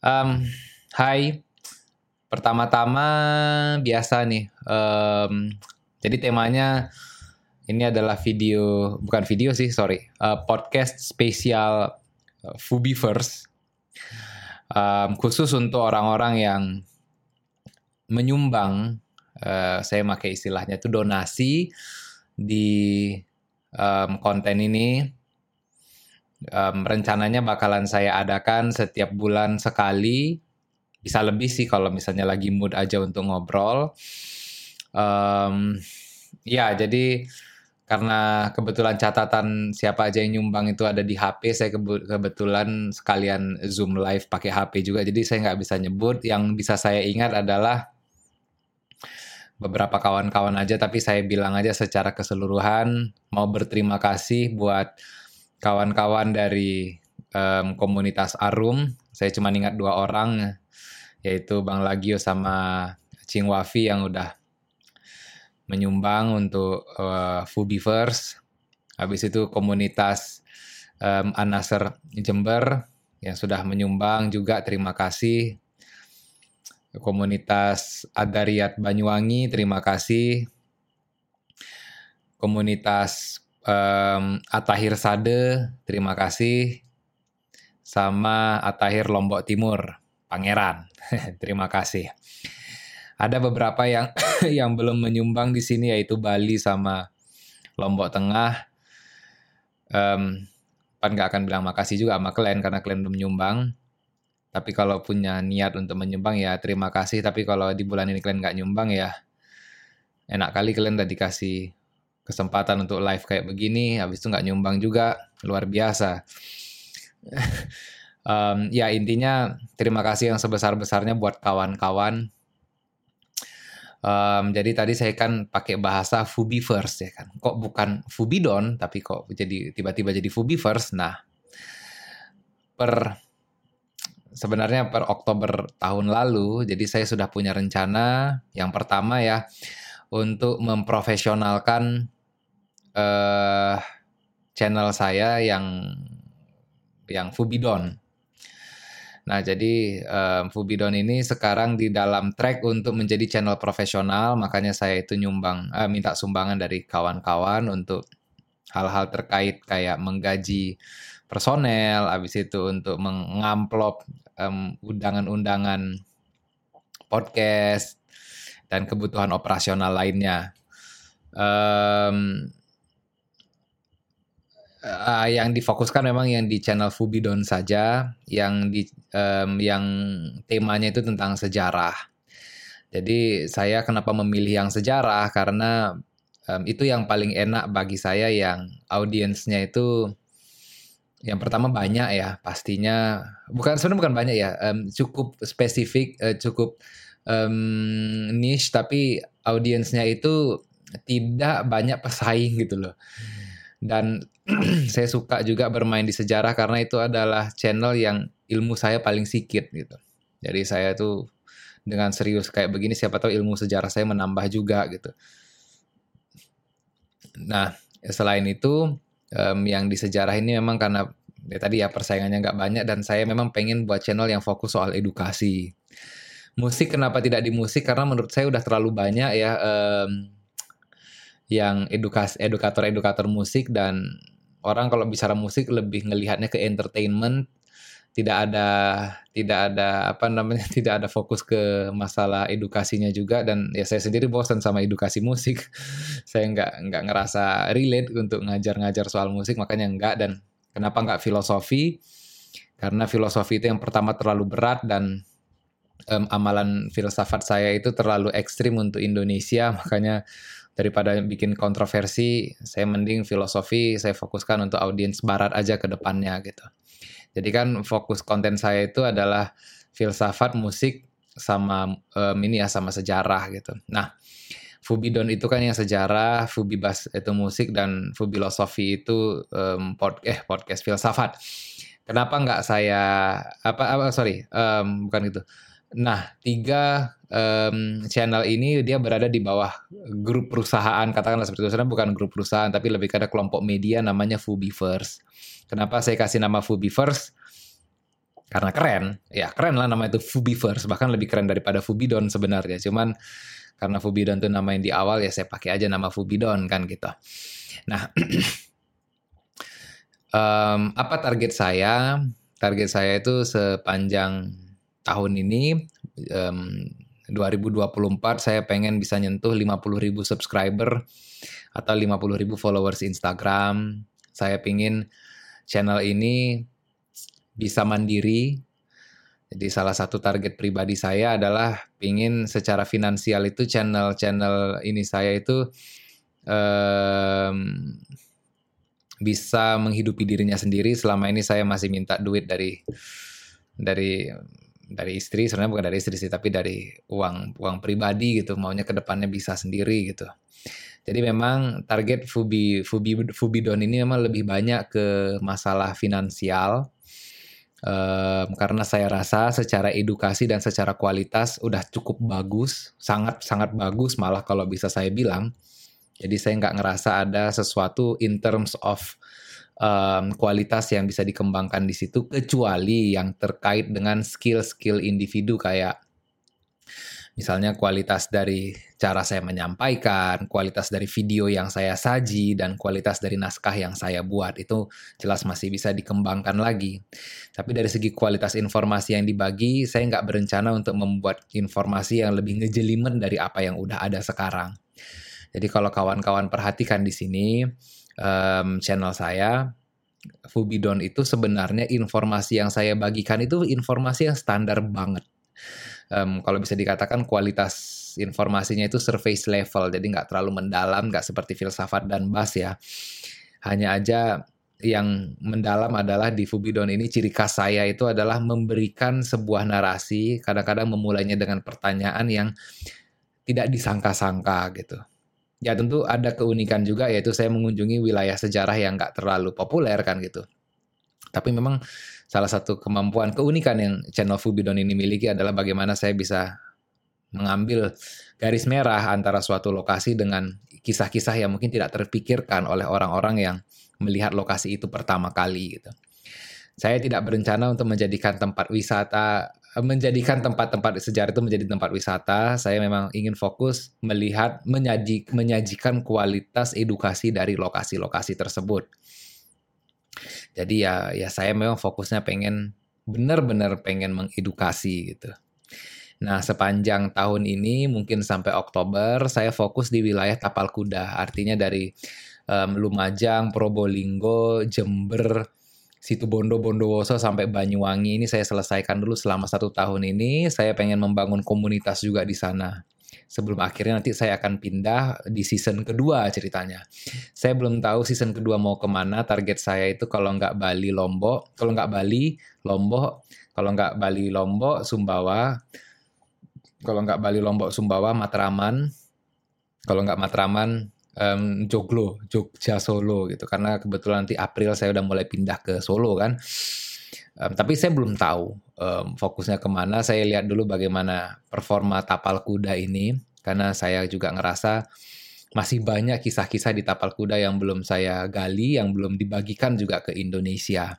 Um, hai, pertama-tama biasa nih. Um, jadi temanya ini adalah video, bukan video sih, sorry, uh, podcast spesial uh, Fubiverse. Um, khusus untuk orang-orang yang menyumbang, uh, saya pakai istilahnya itu donasi di um, konten ini um, rencananya bakalan saya adakan setiap bulan sekali. Bisa lebih sih kalau misalnya lagi mood aja untuk ngobrol. Um, ya jadi karena kebetulan catatan siapa aja yang nyumbang itu ada di HP saya kebetulan sekalian zoom live pakai HP juga. Jadi saya nggak bisa nyebut. Yang bisa saya ingat adalah beberapa kawan-kawan aja tapi saya bilang aja secara keseluruhan mau berterima kasih buat kawan-kawan dari um, komunitas Arum. Saya cuma ingat dua orang, yaitu Bang Lagio sama Cing Wafi yang udah menyumbang untuk uh, Fubivers. Habis itu komunitas um, Anaser Jember yang sudah menyumbang juga terima kasih. Komunitas Adariat Banyuwangi terima kasih. Komunitas um, Atahir Sade, terima kasih. Sama Atahir Lombok Timur, Pangeran, terima kasih. Ada beberapa yang yang belum menyumbang di sini yaitu Bali sama Lombok Tengah. Um, pan nggak akan bilang makasih juga sama kalian karena kalian belum menyumbang. Tapi kalau punya niat untuk menyumbang ya terima kasih. Tapi kalau di bulan ini kalian nggak nyumbang ya enak kali kalian udah dikasih kesempatan untuk live kayak begini, habis itu nggak nyumbang juga, luar biasa. um, ya intinya terima kasih yang sebesar-besarnya buat kawan-kawan. Um, jadi tadi saya kan pakai bahasa Fubiverse ya kan. Kok bukan Fubidon tapi kok jadi tiba-tiba jadi Fubiverse. Nah, per sebenarnya per Oktober tahun lalu, jadi saya sudah punya rencana yang pertama ya untuk memprofesionalkan uh, channel saya yang yang Fubidon. Nah, jadi um, Fubidon ini sekarang di dalam track untuk menjadi channel profesional, makanya saya itu nyumbang uh, minta sumbangan dari kawan-kawan untuk hal-hal terkait kayak menggaji personel, habis itu untuk mengamplop um, undangan-undangan podcast dan kebutuhan operasional lainnya. Um, uh, yang difokuskan memang yang di channel Fubidon saja, yang di um, yang temanya itu tentang sejarah. Jadi saya kenapa memilih yang sejarah? Karena um, itu yang paling enak bagi saya yang audiensnya itu yang pertama banyak ya pastinya. Bukan sebenarnya bukan banyak ya um, cukup spesifik uh, cukup um, niche tapi audiensnya itu tidak banyak pesaing gitu loh dan saya suka juga bermain di sejarah karena itu adalah channel yang ilmu saya paling sedikit gitu. Jadi saya tuh dengan serius kayak begini siapa tahu ilmu sejarah saya menambah juga gitu. Nah, selain itu um, yang di sejarah ini memang karena ya tadi ya persaingannya nggak banyak dan saya memang pengen buat channel yang fokus soal edukasi. Musik kenapa tidak di musik karena menurut saya udah terlalu banyak ya um, yang edukas edukator-edukator musik dan orang kalau bicara musik lebih ngelihatnya ke entertainment. Tidak ada tidak ada apa namanya tidak ada fokus ke masalah edukasinya juga dan ya saya sendiri bosan sama edukasi musik. Saya nggak nggak ngerasa relate untuk ngajar-ngajar soal musik makanya nggak. Dan kenapa nggak filosofi? Karena filosofi itu yang pertama terlalu berat dan um, amalan filsafat saya itu terlalu ekstrim untuk Indonesia. Makanya daripada bikin kontroversi, saya mending filosofi saya fokuskan untuk audiens barat aja ke depannya gitu. Jadi kan fokus konten saya itu adalah filsafat, musik sama um, ini ya sama sejarah gitu. Nah, Fubidon itu kan yang sejarah, Fubibas itu musik dan Fubilosofi itu um, pod, eh podcast filsafat. Kenapa nggak saya apa apa sorry um, bukan gitu Nah, tiga um, channel ini dia berada di bawah grup perusahaan, katakanlah seperti itu. Sebenarnya bukan grup perusahaan, tapi lebih ke kelompok media namanya Fubiverse. Kenapa saya kasih nama Fubiverse? karena keren ya keren lah nama itu Fubiverse bahkan lebih keren daripada Fubidon sebenarnya cuman karena Fubidon itu nama yang di awal ya saya pakai aja nama Fubidon kan gitu nah um, apa target saya target saya itu sepanjang tahun ini um, 2024 saya pengen bisa nyentuh 50 ribu subscriber atau 50 ribu followers Instagram saya pingin channel ini bisa mandiri. Jadi salah satu target pribadi saya adalah ingin secara finansial itu channel-channel ini saya itu um, bisa menghidupi dirinya sendiri. Selama ini saya masih minta duit dari dari dari istri, sebenarnya bukan dari istri sih, tapi dari uang uang pribadi gitu. Maunya ke depannya bisa sendiri gitu. Jadi memang target Fubi Fubi Fubidon ini memang lebih banyak ke masalah finansial. Um, karena saya rasa secara edukasi dan secara kualitas udah cukup bagus, sangat sangat bagus malah kalau bisa saya bilang. Jadi saya nggak ngerasa ada sesuatu in terms of um, kualitas yang bisa dikembangkan di situ kecuali yang terkait dengan skill-skill individu kayak Misalnya kualitas dari cara saya menyampaikan, kualitas dari video yang saya saji, dan kualitas dari naskah yang saya buat itu jelas masih bisa dikembangkan lagi. Tapi dari segi kualitas informasi yang dibagi, saya nggak berencana untuk membuat informasi yang lebih ngejelimen dari apa yang udah ada sekarang. Jadi kalau kawan-kawan perhatikan di sini um, channel saya, Fubidon itu sebenarnya informasi yang saya bagikan itu informasi yang standar banget um, kalau bisa dikatakan kualitas informasinya itu surface level, jadi nggak terlalu mendalam, nggak seperti filsafat dan bas ya. Hanya aja yang mendalam adalah di Fubidon ini ciri khas saya itu adalah memberikan sebuah narasi, kadang-kadang memulainya dengan pertanyaan yang tidak disangka-sangka gitu. Ya tentu ada keunikan juga yaitu saya mengunjungi wilayah sejarah yang nggak terlalu populer kan gitu. Tapi memang salah satu kemampuan keunikan yang channel Fubidon ini miliki adalah bagaimana saya bisa mengambil garis merah antara suatu lokasi dengan kisah-kisah yang mungkin tidak terpikirkan oleh orang-orang yang melihat lokasi itu pertama kali gitu. Saya tidak berencana untuk menjadikan tempat wisata menjadikan tempat-tempat sejarah itu menjadi tempat wisata. Saya memang ingin fokus melihat menyaji, menyajikan kualitas edukasi dari lokasi-lokasi tersebut. Jadi ya ya saya memang fokusnya pengen benar-benar pengen mengedukasi gitu. Nah, sepanjang tahun ini mungkin sampai Oktober saya fokus di wilayah Tapal Kuda. Artinya dari um, Lumajang, Probolinggo, Jember, Situ Bondo, Bondowoso sampai Banyuwangi ini saya selesaikan dulu selama satu tahun ini. Saya pengen membangun komunitas juga di sana sebelum akhirnya nanti saya akan pindah di season kedua ceritanya. Saya belum tahu season kedua mau ke mana. Target saya itu kalau nggak Bali Lombok, kalau nggak Bali Lombok, kalau nggak Bali Lombok Sumbawa, kalau nggak Bali Lombok Sumbawa Matraman, kalau nggak Matraman um, Joglo, Jogja Solo gitu. Karena kebetulan nanti April saya udah mulai pindah ke Solo kan. Um, tapi saya belum tahu um, fokusnya ke mana. Saya lihat dulu bagaimana performa tapal kuda ini, karena saya juga ngerasa masih banyak kisah-kisah di tapal kuda yang belum saya gali, yang belum dibagikan juga ke Indonesia.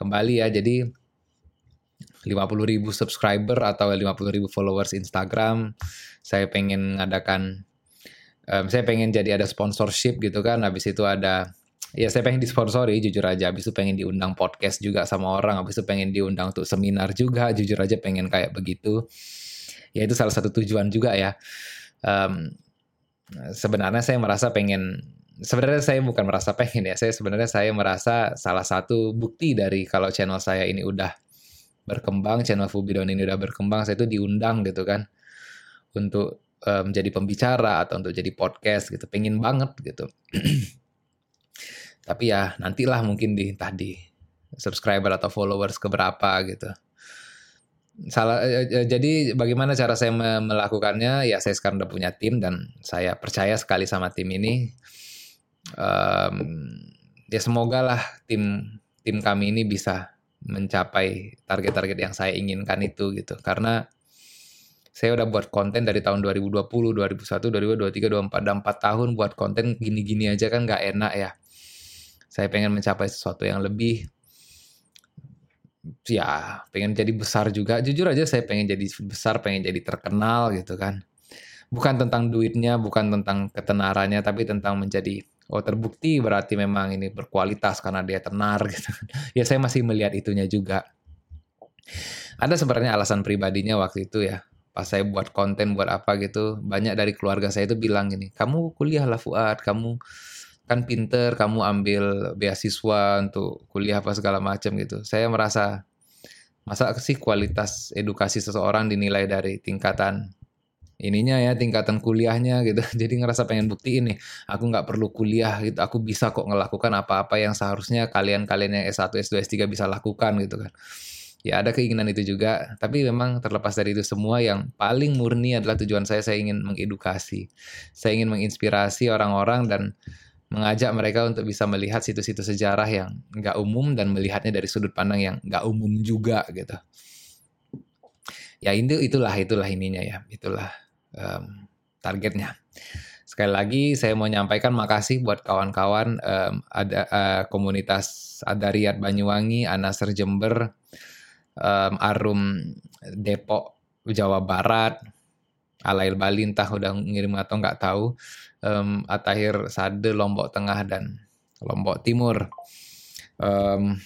Kembali ya, jadi 50 ribu subscriber atau 50 ribu followers Instagram, saya pengen ngadakan, um, saya pengen jadi ada sponsorship gitu kan, habis itu ada ya saya pengen disponsori jujur aja habis itu pengen diundang podcast juga sama orang habis itu pengen diundang untuk seminar juga jujur aja pengen kayak begitu. Ya itu salah satu tujuan juga ya. Um, sebenarnya saya merasa pengen sebenarnya saya bukan merasa pengen ya saya sebenarnya saya merasa salah satu bukti dari kalau channel saya ini udah berkembang channel Fubidon ini udah berkembang saya itu diundang gitu kan untuk menjadi um, pembicara atau untuk jadi podcast gitu pengen banget gitu Tapi ya nantilah mungkin di tadi subscriber atau followers keberapa gitu. Salah eh, eh, jadi bagaimana cara saya melakukannya? Ya saya sekarang udah punya tim dan saya percaya sekali sama tim ini. Um, ya semoga lah tim tim kami ini bisa mencapai target-target yang saya inginkan itu gitu. Karena saya udah buat konten dari tahun 2020, 2021, 2023, 2024, dan 4 tahun buat konten gini-gini aja kan nggak enak ya. Saya pengen mencapai sesuatu yang lebih ya pengen jadi besar juga. Jujur aja saya pengen jadi besar, pengen jadi terkenal gitu kan. Bukan tentang duitnya, bukan tentang ketenarannya, tapi tentang menjadi oh terbukti berarti memang ini berkualitas karena dia tenar gitu. ya saya masih melihat itunya juga. Ada sebenarnya alasan pribadinya waktu itu ya pas saya buat konten buat apa gitu banyak dari keluarga saya itu bilang gini kamu kuliah lah Fuad. Kamu kan pinter kamu ambil beasiswa untuk kuliah apa segala macam gitu. Saya merasa masa sih kualitas edukasi seseorang dinilai dari tingkatan ininya ya tingkatan kuliahnya? gitu. Jadi ngerasa pengen bukti ini aku nggak perlu kuliah gitu. Aku bisa kok ngelakukan apa-apa yang seharusnya kalian-kalian yang S1 S2 S3 bisa lakukan gitu kan ya ada keinginan itu juga. Tapi memang terlepas dari itu semua yang paling murni adalah tujuan saya. Saya ingin mengedukasi. Saya ingin menginspirasi orang-orang dan mengajak mereka untuk bisa melihat situs-situs sejarah yang nggak umum dan melihatnya dari sudut pandang yang nggak umum juga gitu. Ya itu itulah itulah ininya ya. Itulah um, targetnya. Sekali lagi saya mau nyampaikan makasih buat kawan-kawan um, ada uh, komunitas Adariat Banyuwangi Anaser Jember um, Arum Depok Jawa Barat Alail Bali entah udah ngirim atau nggak tahu. Um, Atahir Sade Lombok Tengah dan Lombok Timur. Um,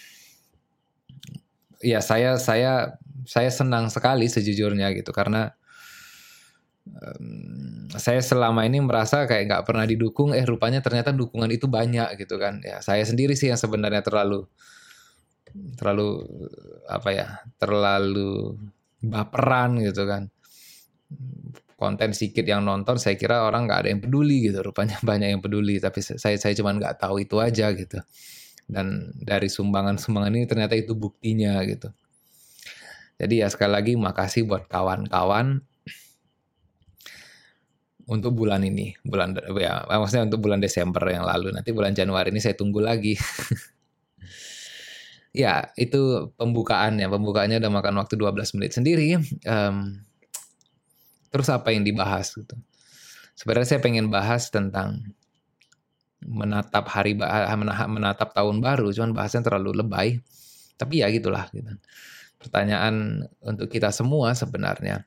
ya saya saya saya senang sekali sejujurnya gitu karena saya selama ini merasa kayak nggak pernah didukung eh rupanya ternyata dukungan itu banyak gitu kan. Ya saya sendiri sih yang sebenarnya terlalu terlalu apa ya terlalu baperan gitu kan. Konten sedikit yang nonton saya kira orang nggak ada yang peduli gitu rupanya banyak yang peduli tapi saya saya cuma nggak tahu itu aja gitu. Dan dari sumbangan-sumbangan ini ternyata itu buktinya gitu. Jadi ya sekali lagi makasih buat kawan-kawan untuk bulan ini bulan ya maksudnya untuk bulan Desember yang lalu. Nanti bulan Januari ini saya tunggu lagi ya itu pembukaannya pembukaannya udah makan waktu 12 menit sendiri um, terus apa yang dibahas gitu. Sebenarnya saya pengen bahas tentang menatap hari menatap tahun baru cuman bahasnya terlalu lebay. Tapi ya gitulah gitu. Pertanyaan untuk kita semua sebenarnya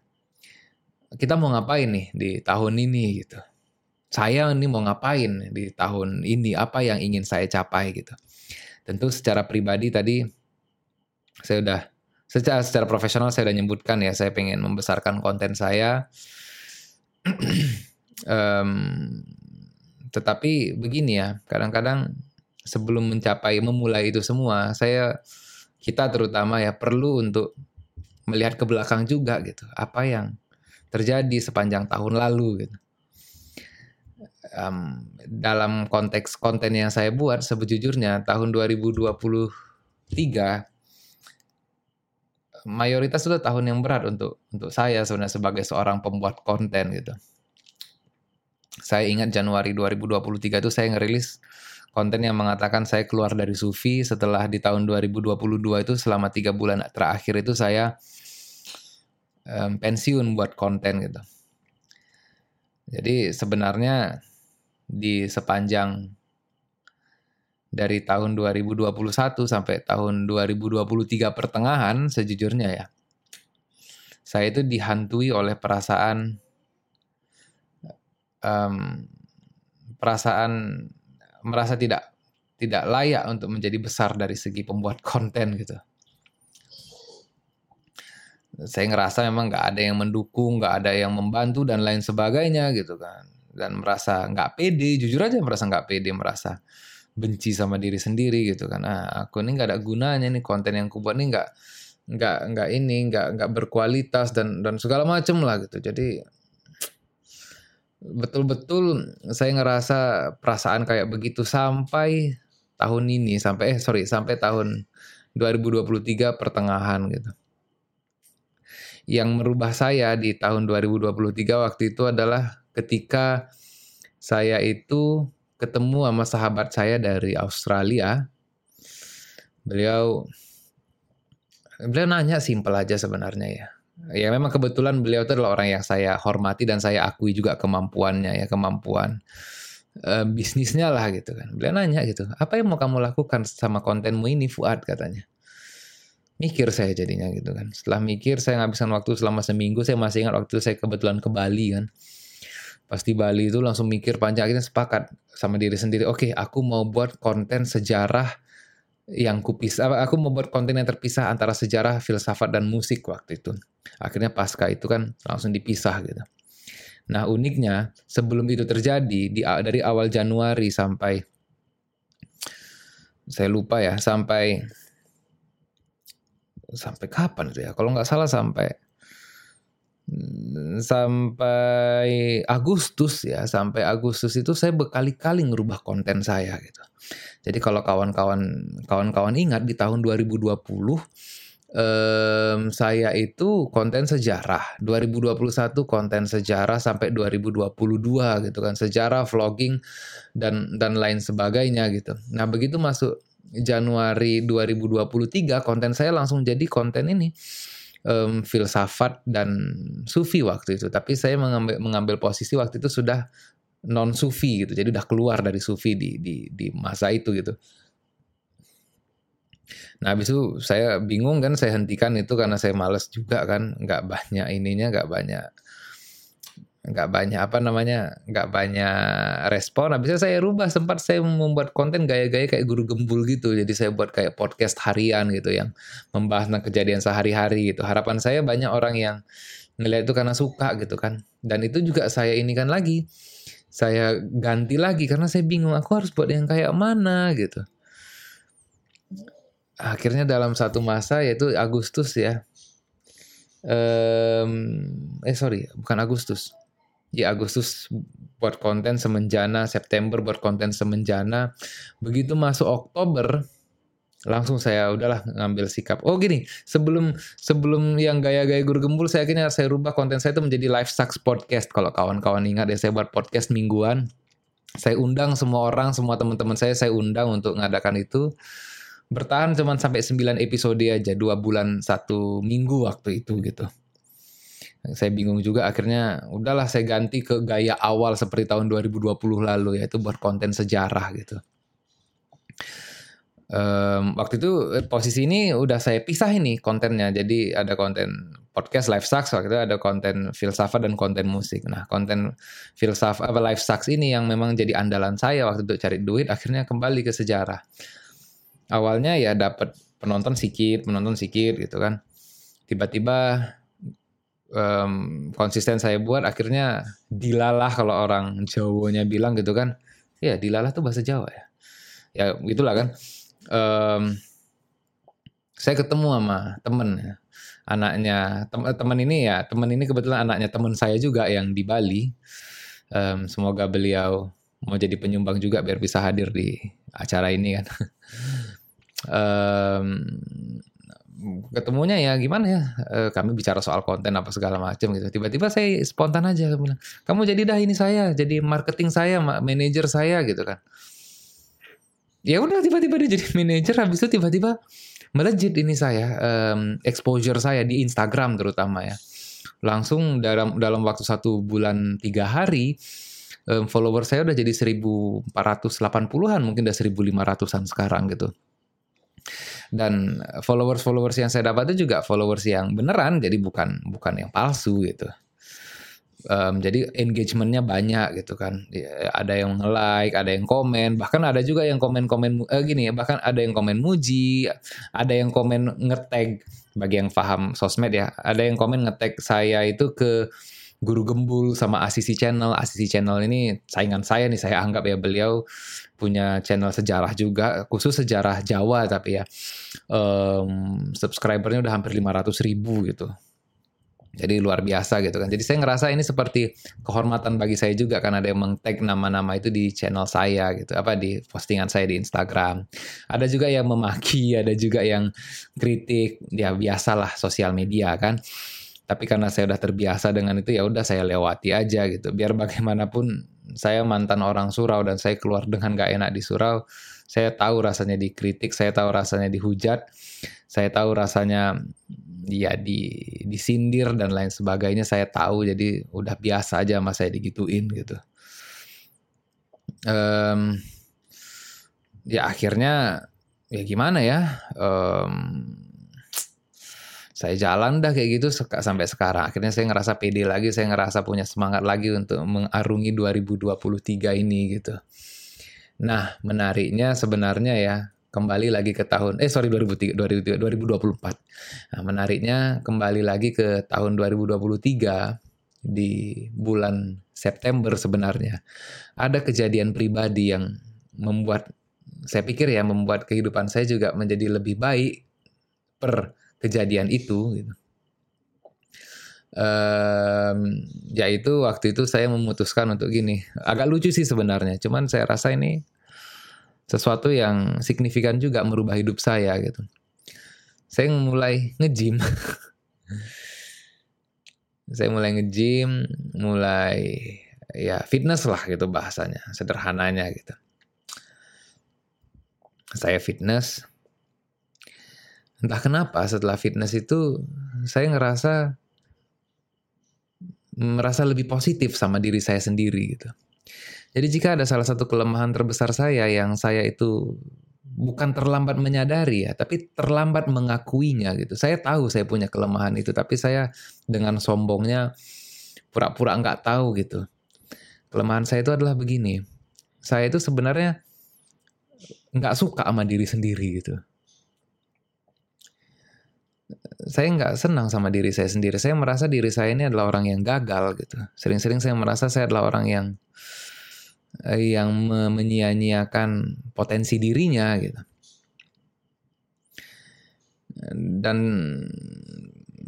kita mau ngapain nih di tahun ini gitu? Saya ini mau ngapain di tahun ini? Apa yang ingin saya capai gitu Tentu secara pribadi tadi saya udah secara secara profesional saya udah nyebutkan ya saya pengen membesarkan konten saya. um, tetapi begini ya, kadang-kadang sebelum mencapai memulai itu semua, saya kita terutama ya perlu untuk melihat ke belakang juga gitu. Apa yang terjadi sepanjang tahun lalu gitu um, dalam konteks konten yang saya buat sebujurnya tahun 2023 mayoritas itu tahun yang berat untuk untuk saya sebenarnya sebagai seorang pembuat konten gitu. Saya ingat Januari 2023 itu saya ngerilis konten yang mengatakan saya keluar dari sufi setelah di tahun 2022 itu selama tiga bulan terakhir itu saya um, pensiun buat konten gitu. Jadi sebenarnya di sepanjang dari tahun 2021 sampai tahun 2023 pertengahan sejujurnya ya. Saya itu dihantui oleh perasaan um, perasaan merasa tidak tidak layak untuk menjadi besar dari segi pembuat konten gitu. Saya ngerasa memang nggak ada yang mendukung, nggak ada yang membantu dan lain sebagainya gitu kan dan merasa nggak pede jujur aja merasa nggak pede merasa benci sama diri sendiri gitu kan. Ah, aku ini nggak ada gunanya nih konten yang kubuat ini nggak nggak nggak ini nggak nggak berkualitas dan dan segala macem lah gitu. Jadi betul-betul saya ngerasa perasaan kayak begitu sampai tahun ini sampai eh sorry sampai tahun 2023 pertengahan gitu. Yang merubah saya di tahun 2023 waktu itu adalah ketika saya itu ketemu sama sahabat saya dari Australia. Beliau beliau nanya simpel aja sebenarnya ya. Ya memang kebetulan beliau itu adalah orang yang saya hormati dan saya akui juga kemampuannya ya, kemampuan uh, bisnisnya lah gitu kan. Beliau nanya gitu, apa yang mau kamu lakukan sama kontenmu ini Fuad katanya. mikir saya jadinya gitu kan. Setelah mikir saya ngabisin waktu selama seminggu, saya masih ingat waktu saya kebetulan ke Bali kan. Pasti Bali itu langsung mikir panjang akhirnya sepakat sama diri sendiri. Oke, okay, aku mau buat konten sejarah yang kupisah. Aku mau buat konten yang terpisah antara sejarah, filsafat dan musik waktu itu. Akhirnya pasca itu kan langsung dipisah gitu. Nah uniknya sebelum itu terjadi di dari awal Januari sampai saya lupa ya sampai sampai kapan itu ya? Kalau nggak salah sampai sampai Agustus ya, sampai Agustus itu saya berkali-kali ngerubah konten saya gitu. Jadi kalau kawan-kawan kawan-kawan ingat di tahun 2020 um, saya itu konten sejarah 2021 konten sejarah sampai 2022 gitu kan sejarah vlogging dan dan lain sebagainya gitu. Nah begitu masuk Januari 2023 konten saya langsung jadi konten ini um, filsafat dan sufi waktu itu. Tapi saya mengambil mengambil posisi waktu itu sudah non sufi gitu. Jadi udah keluar dari sufi di di di masa itu gitu. Nah, habis itu saya bingung kan saya hentikan itu karena saya males juga kan, nggak banyak ininya, nggak banyak nggak banyak apa namanya nggak banyak respon. Habisnya saya rubah sempat saya membuat konten gaya-gaya kayak guru gembul gitu. Jadi saya buat kayak podcast harian gitu yang membahas tentang kejadian sehari-hari gitu. Harapan saya banyak orang yang ngeliat itu karena suka gitu kan. Dan itu juga saya ini kan lagi. Saya ganti lagi karena saya bingung aku harus buat yang kayak mana? gitu. Akhirnya dalam satu masa yaitu Agustus ya. Um, eh sorry bukan Agustus di Agustus buat konten semenjana, September buat konten semenjana. Begitu masuk Oktober, langsung saya udahlah ngambil sikap. Oh gini, sebelum sebelum yang gaya-gaya guru gembul, saya akhirnya saya rubah konten saya itu menjadi Life Sucks Podcast. Kalau kawan-kawan ingat ya, saya buat podcast mingguan. Saya undang semua orang, semua teman-teman saya, saya undang untuk ngadakan itu. Bertahan cuma sampai 9 episode aja, dua bulan satu minggu waktu itu gitu saya bingung juga akhirnya udahlah saya ganti ke gaya awal seperti tahun 2020 lalu yaitu buat konten sejarah gitu. Um, waktu itu eh, posisi ini udah saya pisah ini kontennya jadi ada konten podcast live sucks waktu itu ada konten filsafat dan konten musik. Nah konten filsafat apa live sucks ini yang memang jadi andalan saya waktu itu cari duit akhirnya kembali ke sejarah. Awalnya ya dapat penonton sedikit penonton sedikit gitu kan. Tiba-tiba um, konsisten saya buat akhirnya dilalah kalau orang Jawanya bilang gitu kan. Ya dilalah tuh bahasa Jawa ya. Ya gitulah kan. Um, saya ketemu sama temen ya. Anaknya teman ini ya teman ini kebetulan anaknya teman saya juga yang di Bali. Um, semoga beliau mau jadi penyumbang juga biar bisa hadir di acara ini kan. Um, ketemunya ya gimana ya? E, kami bicara soal konten apa segala macam gitu. Tiba-tiba saya spontan aja bilang kamu jadi dah ini saya jadi marketing saya manajer saya gitu kan. Ya udah tiba-tiba dia jadi manajer habis itu tiba-tiba melejit ini saya um, exposure saya di Instagram terutama ya. Langsung dalam dalam waktu satu bulan tiga hari um, follower saya udah jadi 1480-an mungkin udah 1500-an sekarang gitu dan followers-followers yang saya dapat itu juga followers yang beneran jadi bukan bukan yang palsu gitu. Um, jadi engagementnya banyak gitu kan. Ya, ada yang nge-like ada yang komen bahkan ada juga yang komen-komen eh, gini ya bahkan ada yang komen muji ada yang komen ngetag bagi yang paham sosmed ya ada yang komen ngetag saya itu ke Guru Gembul sama Asisi Channel. Asisi Channel ini saingan saya nih, saya anggap ya beliau punya channel sejarah juga, khusus sejarah Jawa tapi ya um, subscribernya udah hampir 500 ribu gitu. Jadi luar biasa gitu kan. Jadi saya ngerasa ini seperti kehormatan bagi saya juga kan ada yang meng-tag nama-nama itu di channel saya gitu, apa di postingan saya di Instagram. Ada juga yang memaki, ada juga yang kritik, ya biasalah sosial media kan tapi karena saya udah terbiasa dengan itu ya udah saya lewati aja gitu. Biar bagaimanapun saya mantan orang surau dan saya keluar dengan gak enak di surau saya tahu rasanya dikritik saya tahu rasanya dihujat saya tahu rasanya ya di disindir dan lain sebagainya saya tahu. Jadi udah biasa aja sama saya digituin gitu. Um, ya akhirnya ya gimana ya? Um, saya jalan dah kayak gitu sampai sekarang. Akhirnya saya ngerasa pede lagi, saya ngerasa punya semangat lagi untuk mengarungi 2023 ini gitu. Nah, menariknya sebenarnya ya, kembali lagi ke tahun eh sorry 2003, 2024. Nah, menariknya kembali lagi ke tahun 2023 di bulan September sebenarnya. Ada kejadian pribadi yang membuat saya pikir ya membuat kehidupan saya juga menjadi lebih baik per kejadian itu gitu. Um, yaitu waktu itu saya memutuskan untuk gini. Agak lucu sih sebenarnya cuman saya rasa ini sesuatu yang signifikan juga merubah hidup saya gitu. Saya mulai ngejim saya mulai ngejim mulai ya fitness lah gitu bahasanya sederhananya gitu. Saya fitness entah kenapa setelah fitness itu saya ngerasa merasa lebih positif sama diri saya sendiri gitu. Jadi jika ada salah satu kelemahan terbesar saya yang saya itu bukan terlambat menyadari ya, tapi terlambat mengakuinya gitu. Saya tahu saya punya kelemahan itu, tapi saya dengan sombongnya pura-pura nggak tahu gitu. Kelemahan saya itu adalah begini. Saya itu sebenarnya nggak suka sama diri sendiri gitu saya nggak senang sama diri saya sendiri. Saya merasa diri saya ini adalah orang yang gagal gitu. Sering-sering saya merasa saya adalah orang yang eh, yang menyia-nyiakan potensi dirinya gitu. Dan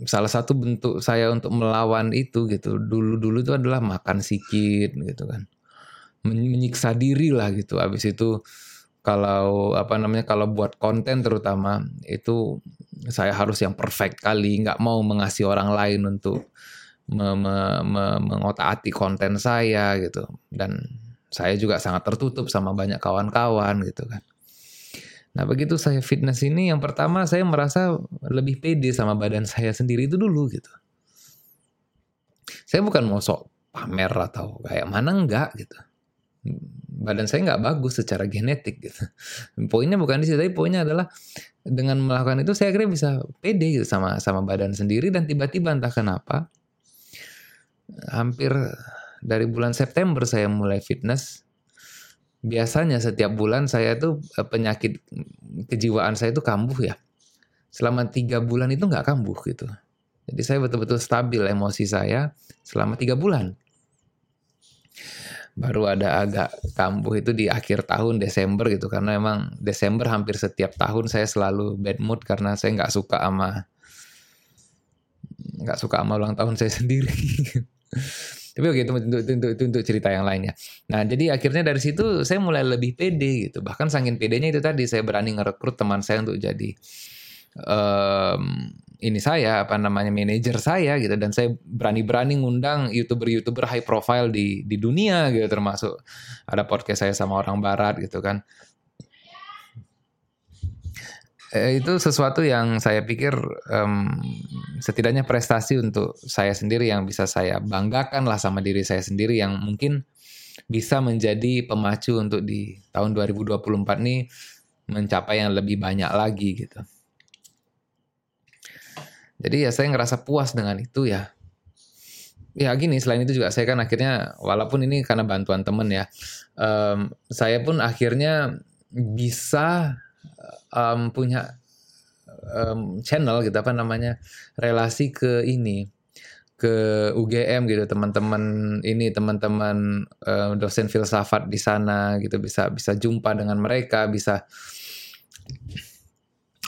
salah satu bentuk saya untuk melawan itu gitu dulu-dulu itu adalah makan sikit gitu kan. Menyiksa diri lah gitu. Habis itu kalau apa namanya kalau buat konten terutama itu saya harus yang perfect kali nggak mau mengasihi orang lain untuk me, me, me, mengotak-atik konten saya gitu. Dan saya juga sangat tertutup sama banyak kawan-kawan gitu kan. Nah begitu saya fitness ini yang pertama saya merasa lebih pede sama badan saya sendiri itu dulu gitu. Saya bukan mau sok pamer atau kayak mana enggak gitu. Badan saya nggak bagus secara genetik gitu. Poinnya bukan di situ, tapi poinnya adalah dengan melakukan itu saya kira bisa pede gitu sama sama badan sendiri dan tiba-tiba entah kenapa hampir dari bulan September saya mulai fitness. Biasanya setiap bulan saya tuh eh, penyakit kejiwaan saya itu kambuh ya. Selama tiga bulan itu nggak kambuh gitu. Jadi saya betul-betul stabil emosi saya selama tiga bulan baru ada agak kambuh itu di akhir tahun Desember gitu karena emang Desember hampir setiap tahun saya selalu bad mood karena saya nggak suka sama nggak suka sama ulang tahun saya sendiri. Tapi oke itu untuk, untuk, untuk cerita yang lainnya. Nah jadi akhirnya dari situ saya mulai lebih pede gitu. Bahkan saking pedenya itu tadi saya berani ngerekrut teman saya untuk jadi um, ini saya apa namanya manajer saya gitu dan saya berani-berani ngundang youtuber-youtuber high profile di di dunia gitu termasuk ada podcast saya sama orang barat gitu kan eh, itu sesuatu yang saya pikir um, setidaknya prestasi untuk saya sendiri yang bisa saya banggakan lah sama diri saya sendiri yang mungkin bisa menjadi pemacu untuk di tahun 2024 nih mencapai yang lebih banyak lagi gitu. Jadi ya saya ngerasa puas dengan itu ya. Ya gini, selain itu juga saya kan akhirnya, walaupun ini karena bantuan temen ya, um, saya pun akhirnya bisa um, punya um, channel gitu apa namanya relasi ke ini ke UGM gitu teman-teman ini teman-teman uh, dosen filsafat di sana gitu bisa bisa jumpa dengan mereka bisa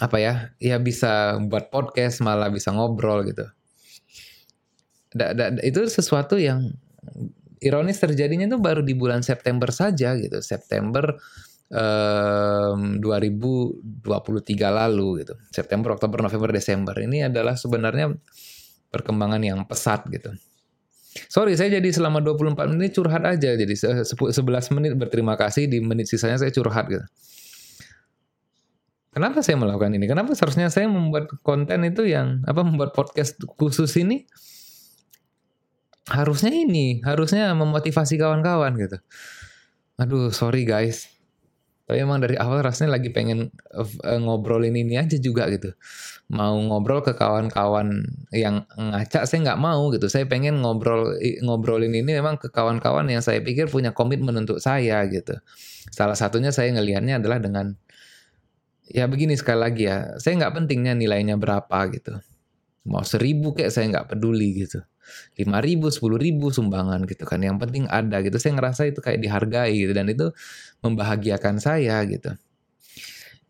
apa ya ya bisa buat podcast malah bisa ngobrol gitu. Da, da, itu sesuatu yang ironis terjadinya itu baru di bulan September saja gitu. September um, 2023 lalu gitu. September Oktober November Desember. Ini adalah sebenarnya perkembangan yang pesat gitu. Sorry, saya jadi selama 24 menit curhat aja. Jadi 11 menit berterima kasih, di menit sisanya saya curhat gitu. Kenapa saya melakukan ini? Kenapa seharusnya saya membuat konten itu yang apa membuat podcast khusus ini? Harusnya ini, harusnya memotivasi kawan-kawan gitu. Aduh, sorry guys. Tapi emang dari awal rasanya lagi pengen uh, ngobrolin ini aja juga gitu. Mau ngobrol ke kawan-kawan yang ngaca saya nggak mau gitu. Saya pengen ngobrol ngobrolin ini memang ke kawan-kawan yang saya pikir punya komitmen untuk saya gitu. Salah satunya saya ngelihatnya adalah dengan ya begini sekali lagi ya. Saya nggak pentingnya nilainya berapa gitu. Mau seribu kayak saya nggak peduli gitu lima ribu, sepuluh ribu sumbangan gitu kan. Yang penting ada gitu. Saya ngerasa itu kayak dihargai gitu dan itu membahagiakan saya gitu.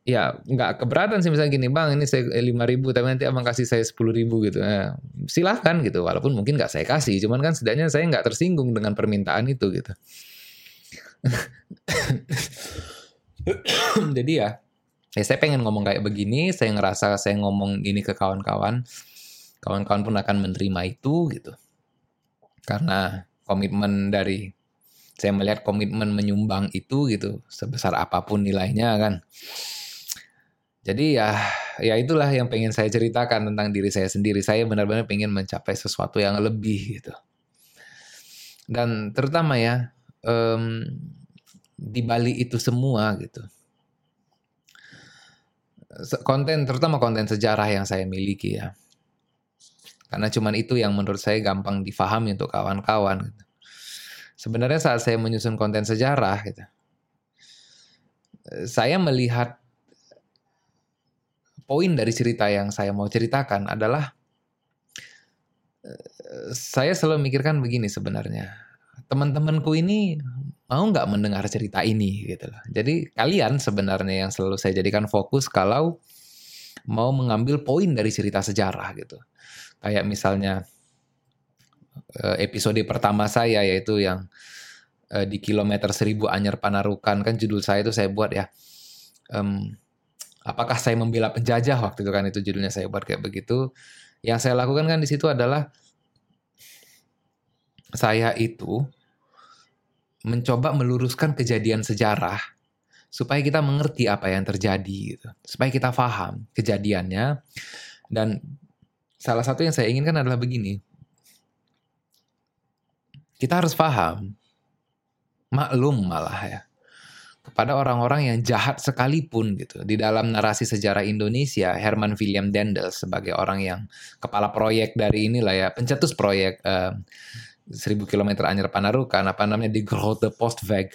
Ya nggak keberatan sih misalnya gini bang ini saya lima ribu tapi nanti abang kasih saya sepuluh ribu gitu. Nah, silahkan gitu walaupun mungkin nggak saya kasih cuman kan setidaknya saya nggak tersinggung dengan permintaan itu gitu. Jadi ya, ya saya pengen ngomong kayak begini, saya ngerasa saya ngomong ini ke kawan-kawan, kawan-kawan pun akan menerima itu gitu. Karena komitmen dari saya melihat komitmen menyumbang itu gitu sebesar apa pun nilainya kan. Jadi ya ya itulah yang pengen saya ceritakan tentang diri saya sendiri. Saya benar-benar pengen mencapai sesuatu yang lebih gitu. Dan terutama ya um, di balik itu semua gitu. Konten terutama konten sejarah yang saya miliki ya karena cuman itu yang menurut saya gampang difahami untuk kawan-kawan. Gitu. Sebenarnya saat saya menyusun konten sejarah, gitu, saya melihat poin dari cerita yang saya mau ceritakan adalah saya selalu mikirkan begini sebenarnya. Teman-temanku ini mau nggak mendengar cerita ini gitu loh. Jadi kalian sebenarnya yang selalu saya jadikan fokus kalau mau mengambil poin dari cerita sejarah gitu. Kayak misalnya eh, episode pertama saya yaitu yang eh, di kilometer 1000 Anyer Panarukan kan judul saya itu saya buat ya. Um, apakah saya membela penjajah waktu itu kan itu judulnya saya buat kayak begitu. Yang saya lakukan kan di situ adalah saya itu mencoba meluruskan kejadian sejarah supaya kita mengerti apa yang terjadi gitu. Supaya kita paham kejadiannya dan salah satu yang saya inginkan adalah begini. Kita harus paham, maklum malah ya, kepada orang-orang yang jahat sekalipun gitu. Di dalam narasi sejarah Indonesia, Herman William Dendels sebagai orang yang kepala proyek dari inilah ya, pencetus proyek uh, 1000 km Anyer Panarukan, apa namanya di Grote Postweg.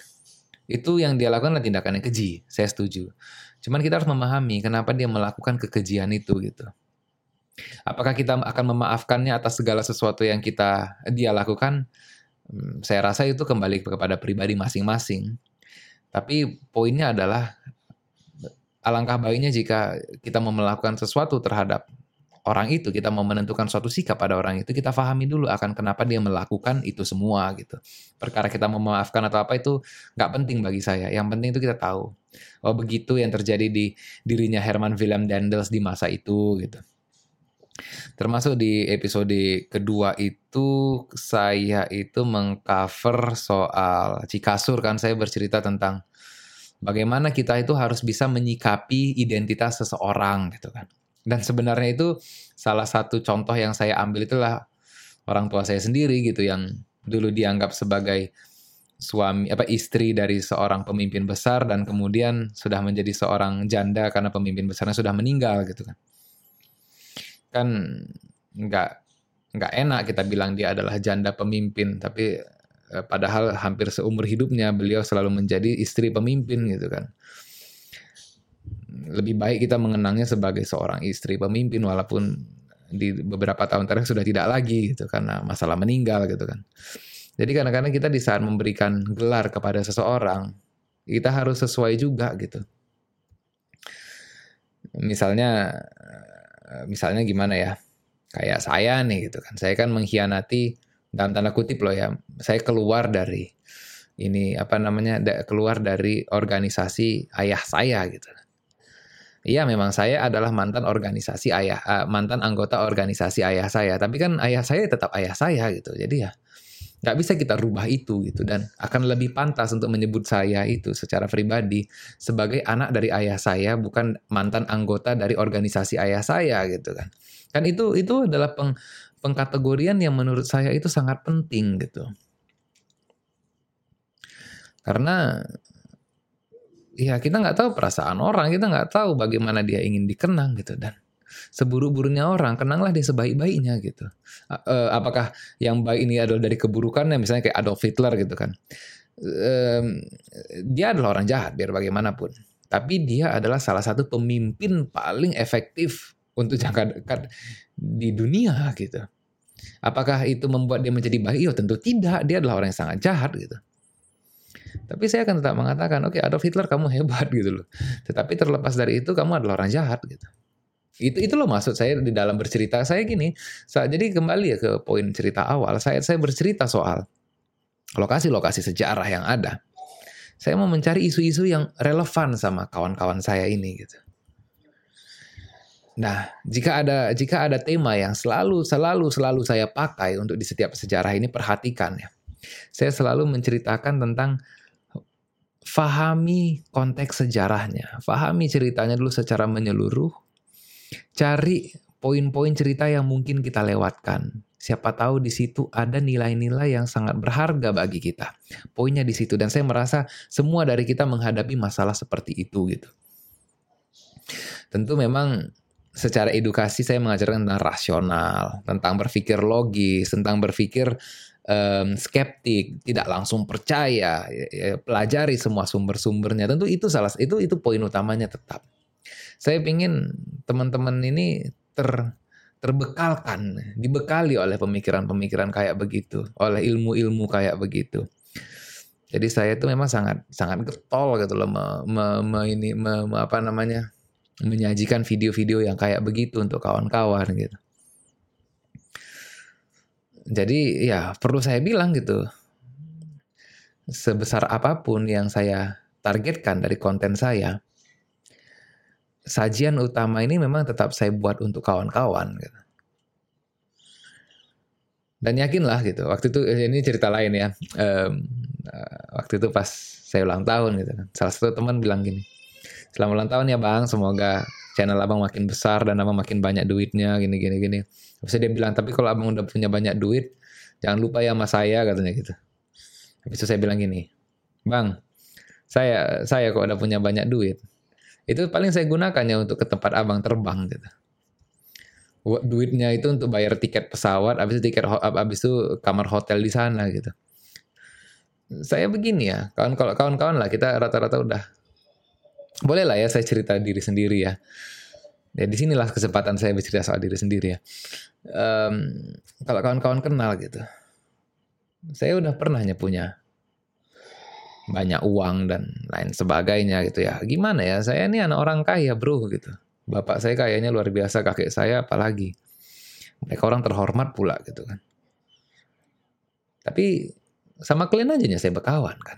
Itu yang dia lakukan adalah tindakan yang keji, saya setuju. Cuman kita harus memahami kenapa dia melakukan kekejian itu gitu. Apakah kita akan memaafkannya atas segala sesuatu yang kita dia lakukan? Hmm, saya rasa itu kembali kepada pribadi masing-masing. Tapi poinnya adalah alangkah baiknya jika kita mau melakukan sesuatu terhadap orang itu, kita mau menentukan suatu sikap pada orang itu, kita pahami dulu akan kenapa dia melakukan itu semua gitu. Perkara kita mau memaafkan atau apa itu nggak penting bagi saya. Yang penting itu kita tahu. Oh begitu yang terjadi di dirinya Herman Willem Dendels di masa itu gitu. Termasuk di episode kedua itu saya itu mengcover soal Cikasur kan saya bercerita tentang bagaimana kita itu harus bisa menyikapi identitas seseorang gitu kan. Dan sebenarnya itu salah satu contoh yang saya ambil itulah orang tua saya sendiri gitu yang dulu dianggap sebagai suami apa istri dari seorang pemimpin besar dan kemudian sudah menjadi seorang janda karena pemimpin besarnya sudah meninggal gitu kan. Kan nggak nggak enak kita bilang dia adalah janda pemimpin tapi eh, padahal hampir seumur hidupnya beliau selalu menjadi istri pemimpin gitu kan lebih baik kita mengenangnya sebagai seorang istri pemimpin walaupun di beberapa tahun terakhir sudah tidak lagi gitu karena masalah meninggal gitu kan. Jadi kadang-kadang kita di saat memberikan gelar kepada seseorang kita harus sesuai juga gitu. Misalnya Eh, misalnya gimana ya? Kayak saya nih gitu kan. Saya kan mengkhianati dalam tanda kutip loh ya saya keluar dari ini apa namanya keluar dari organisasi ayah saya gitu Iya memang saya adalah mantan organisasi ayah uh, mantan anggota organisasi ayah saya. Tapi kan ayah saya tetap ayah saya gitu. Jadi ya nggak bisa kita rubah itu gitu. Dan akan lebih pantas untuk menyebut saya itu secara pribadi sebagai anak dari ayah saya bukan mantan anggota dari organisasi ayah saya gitu kan. Kan itu itu adalah peng, pengkategorian yang menurut saya itu sangat penting gitu. Karena ya kita nggak tahu perasaan orang, kita nggak tahu bagaimana dia ingin dikenang gitu dan seburuk-buruknya orang, kenanglah dia sebaik-baiknya gitu. Uh, apakah yang baik ini adalah dari keburukannya, misalnya kayak Adolf Hitler gitu kan. Dia adalah orang jahat biar bagaimanapun. Tapi dia adalah salah satu pemimpin paling efektif untuk jangka dekat di dunia gitu. Apakah itu membuat dia menjadi baik? Ya tentu tidak. Dia adalah orang yang sangat jahat gitu. Tapi saya akan tetap mengatakan, oke okay, Adolf Hitler kamu hebat gitu loh. Tetapi terlepas dari itu kamu adalah orang jahat gitu. Itu itu loh maksud saya di dalam bercerita saya gini. Saat, jadi kembali ya ke poin cerita awal. Saya saya bercerita soal lokasi-lokasi sejarah yang ada. Saya mau mencari isu-isu yang relevan sama kawan-kawan saya ini gitu. Nah, jika ada jika ada tema yang selalu selalu selalu saya pakai untuk di setiap sejarah ini perhatikan ya. Saya selalu menceritakan tentang fahami konteks sejarahnya, fahami ceritanya dulu secara menyeluruh, Cari poin-poin cerita yang mungkin kita lewatkan. Siapa tahu di situ ada nilai-nilai yang sangat berharga bagi kita. Poinnya di situ dan saya merasa semua dari kita menghadapi masalah seperti itu gitu. Tentu memang secara edukasi saya mengajarkan tentang rasional, tentang berpikir logis, tentang berpikir um, skeptik, tidak langsung percaya, ya, ya, pelajari semua sumber-sumbernya. Tentu itu salah itu itu poin utamanya tetap saya ingin teman-teman ini ter terbekalkan, dibekali oleh pemikiran-pemikiran kayak begitu, oleh ilmu-ilmu kayak begitu. Jadi saya itu memang sangat sangat getol gitu loh me, me, me ini me, me, apa namanya menyajikan video-video yang kayak begitu untuk kawan-kawan gitu. Jadi ya perlu saya bilang gitu. Sebesar apa pun yang saya targetkan dari konten saya, sajian utama ini memang tetap saya buat untuk kawan-kawan gitu. Dan yakinlah gitu. Waktu itu eh, ini cerita lain ya. Um, waktu itu pas saya ulang tahun gitu kan. Salah satu teman bilang gini. Selamat ulang tahun ya bang. Semoga channel abang makin besar dan abang makin banyak duitnya gini gini gini. Terus dia bilang tapi kalau abang udah punya banyak duit jangan lupa ya sama saya katanya gitu. Habis itu saya bilang gini. Bang, saya saya kok udah punya banyak duit itu paling saya gunakannya untuk ke tempat abang terbang gitu duitnya itu untuk bayar tiket pesawat habis itu tiket habis itu kamar hotel di sana gitu saya begini ya kawan kawan-kawan lah kita rata-rata udah boleh lah ya saya cerita diri sendiri ya ya di sinilah kesempatan saya bercerita soal diri sendiri ya um, kalau kawan-kawan kenal gitu saya udah pernah punya banyak uang dan lain sebagainya gitu ya. Gimana ya? Saya ini anak orang kaya, Bro gitu. Bapak saya kayaknya luar biasa, kakek saya apalagi. Mereka orang terhormat pula gitu kan. Tapi sama kalian aja saya berkawan kan.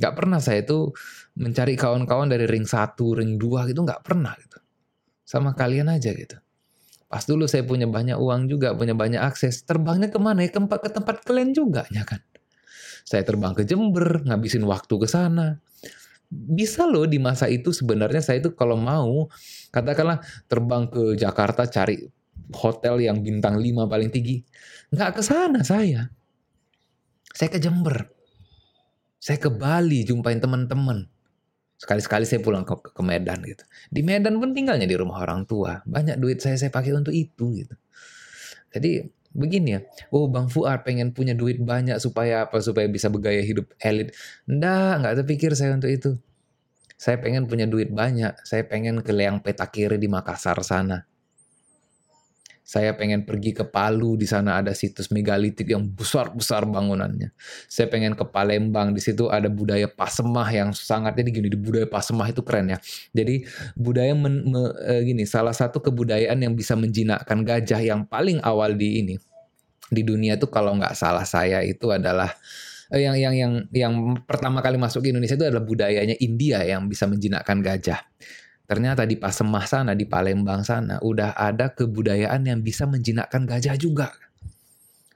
Gak pernah saya itu mencari kawan-kawan dari ring 1, ring 2 gitu, gak pernah gitu. Sama kalian aja gitu. Pas dulu saya punya banyak uang juga, punya banyak akses. Terbangnya ke mana ya? Ke tempat, ke tempat kalian juga ya kan. Saya terbang ke Jember, ngabisin waktu ke sana. Bisa loh di masa itu sebenarnya saya itu kalau mau katakanlah terbang ke Jakarta cari hotel yang bintang 5 paling tinggi. Nggak ke sana saya. Saya ke Jember. Saya ke Bali jumpain teman-teman. Sekali-sekali saya pulang ke, ke Medan gitu. Di Medan pun tinggalnya di rumah orang tua. Banyak duit saya saya pakai untuk itu gitu. Jadi begini ya, oh Bang Fuad pengen punya duit banyak supaya apa? Supaya bisa bergaya hidup elit. Nggak, nggak terpikir saya untuk itu. Saya pengen punya duit banyak. Saya pengen ke Leang Petakiri di Makassar sana. Saya pengen pergi ke Palu, di sana ada situs megalitik yang besar-besar bangunannya. Saya pengen ke Palembang, di situ ada budaya Pasemah yang sangat jadi gini, di budaya Pasemah itu keren ya. Jadi budaya men, me, e, gini, salah satu kebudayaan yang bisa menjinakkan gajah yang paling awal di ini di dunia itu kalau nggak salah saya itu adalah eh, yang yang yang yang pertama kali masuk ke Indonesia itu adalah budayanya India yang bisa menjinakkan gajah. Ternyata di Pasemah sana, di Palembang sana, udah ada kebudayaan yang bisa menjinakkan gajah juga.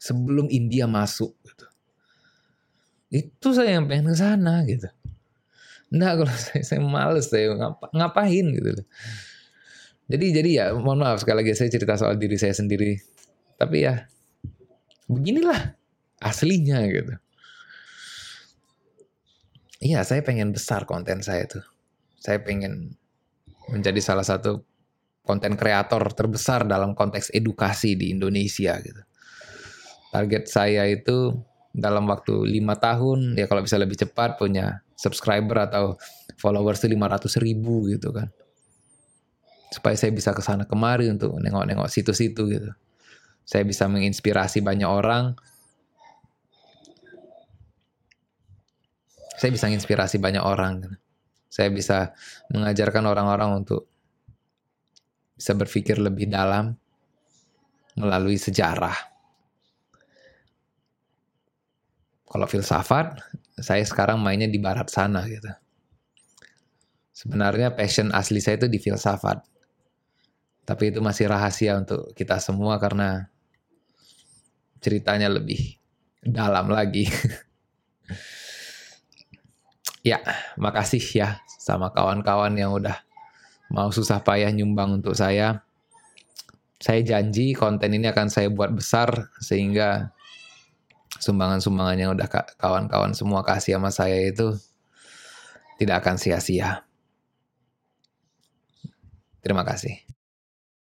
Sebelum India masuk. Gitu. Itu saya yang pengen ke sana gitu. Nah kalau saya, saya males, saya ngapa, ngapain gitu Jadi jadi ya mohon maaf sekali lagi saya cerita soal diri saya sendiri. Tapi ya beginilah aslinya gitu. iya saya pengen besar konten saya tuh. Saya pengen menjadi salah satu konten kreator terbesar dalam konteks edukasi di Indonesia gitu. Target saya itu dalam waktu lima tahun ya kalau bisa lebih cepat punya subscriber atau followers itu 500 ribu gitu kan supaya saya bisa ke sana kemari untuk nengok-nengok situ-situ gitu saya bisa menginspirasi banyak orang saya bisa menginspirasi banyak orang gitu. Saya bisa mengajarkan orang-orang untuk bisa berpikir lebih dalam melalui sejarah Kalau filsafat, saya sekarang mainnya di barat sana gitu. Sebenarnya passion asli saya itu di filsafat. Tapi itu masih rahasia untuk kita semua karena ceritanya lebih dalam lagi. ya, makasih ya sama kawan-kawan yang udah mau susah payah nyumbang untuk saya. Saya janji konten ini akan saya buat besar sehingga sumbangan-sumbangan yang udah kawan-kawan semua kasih sama saya itu tidak akan sia-sia. Terima kasih.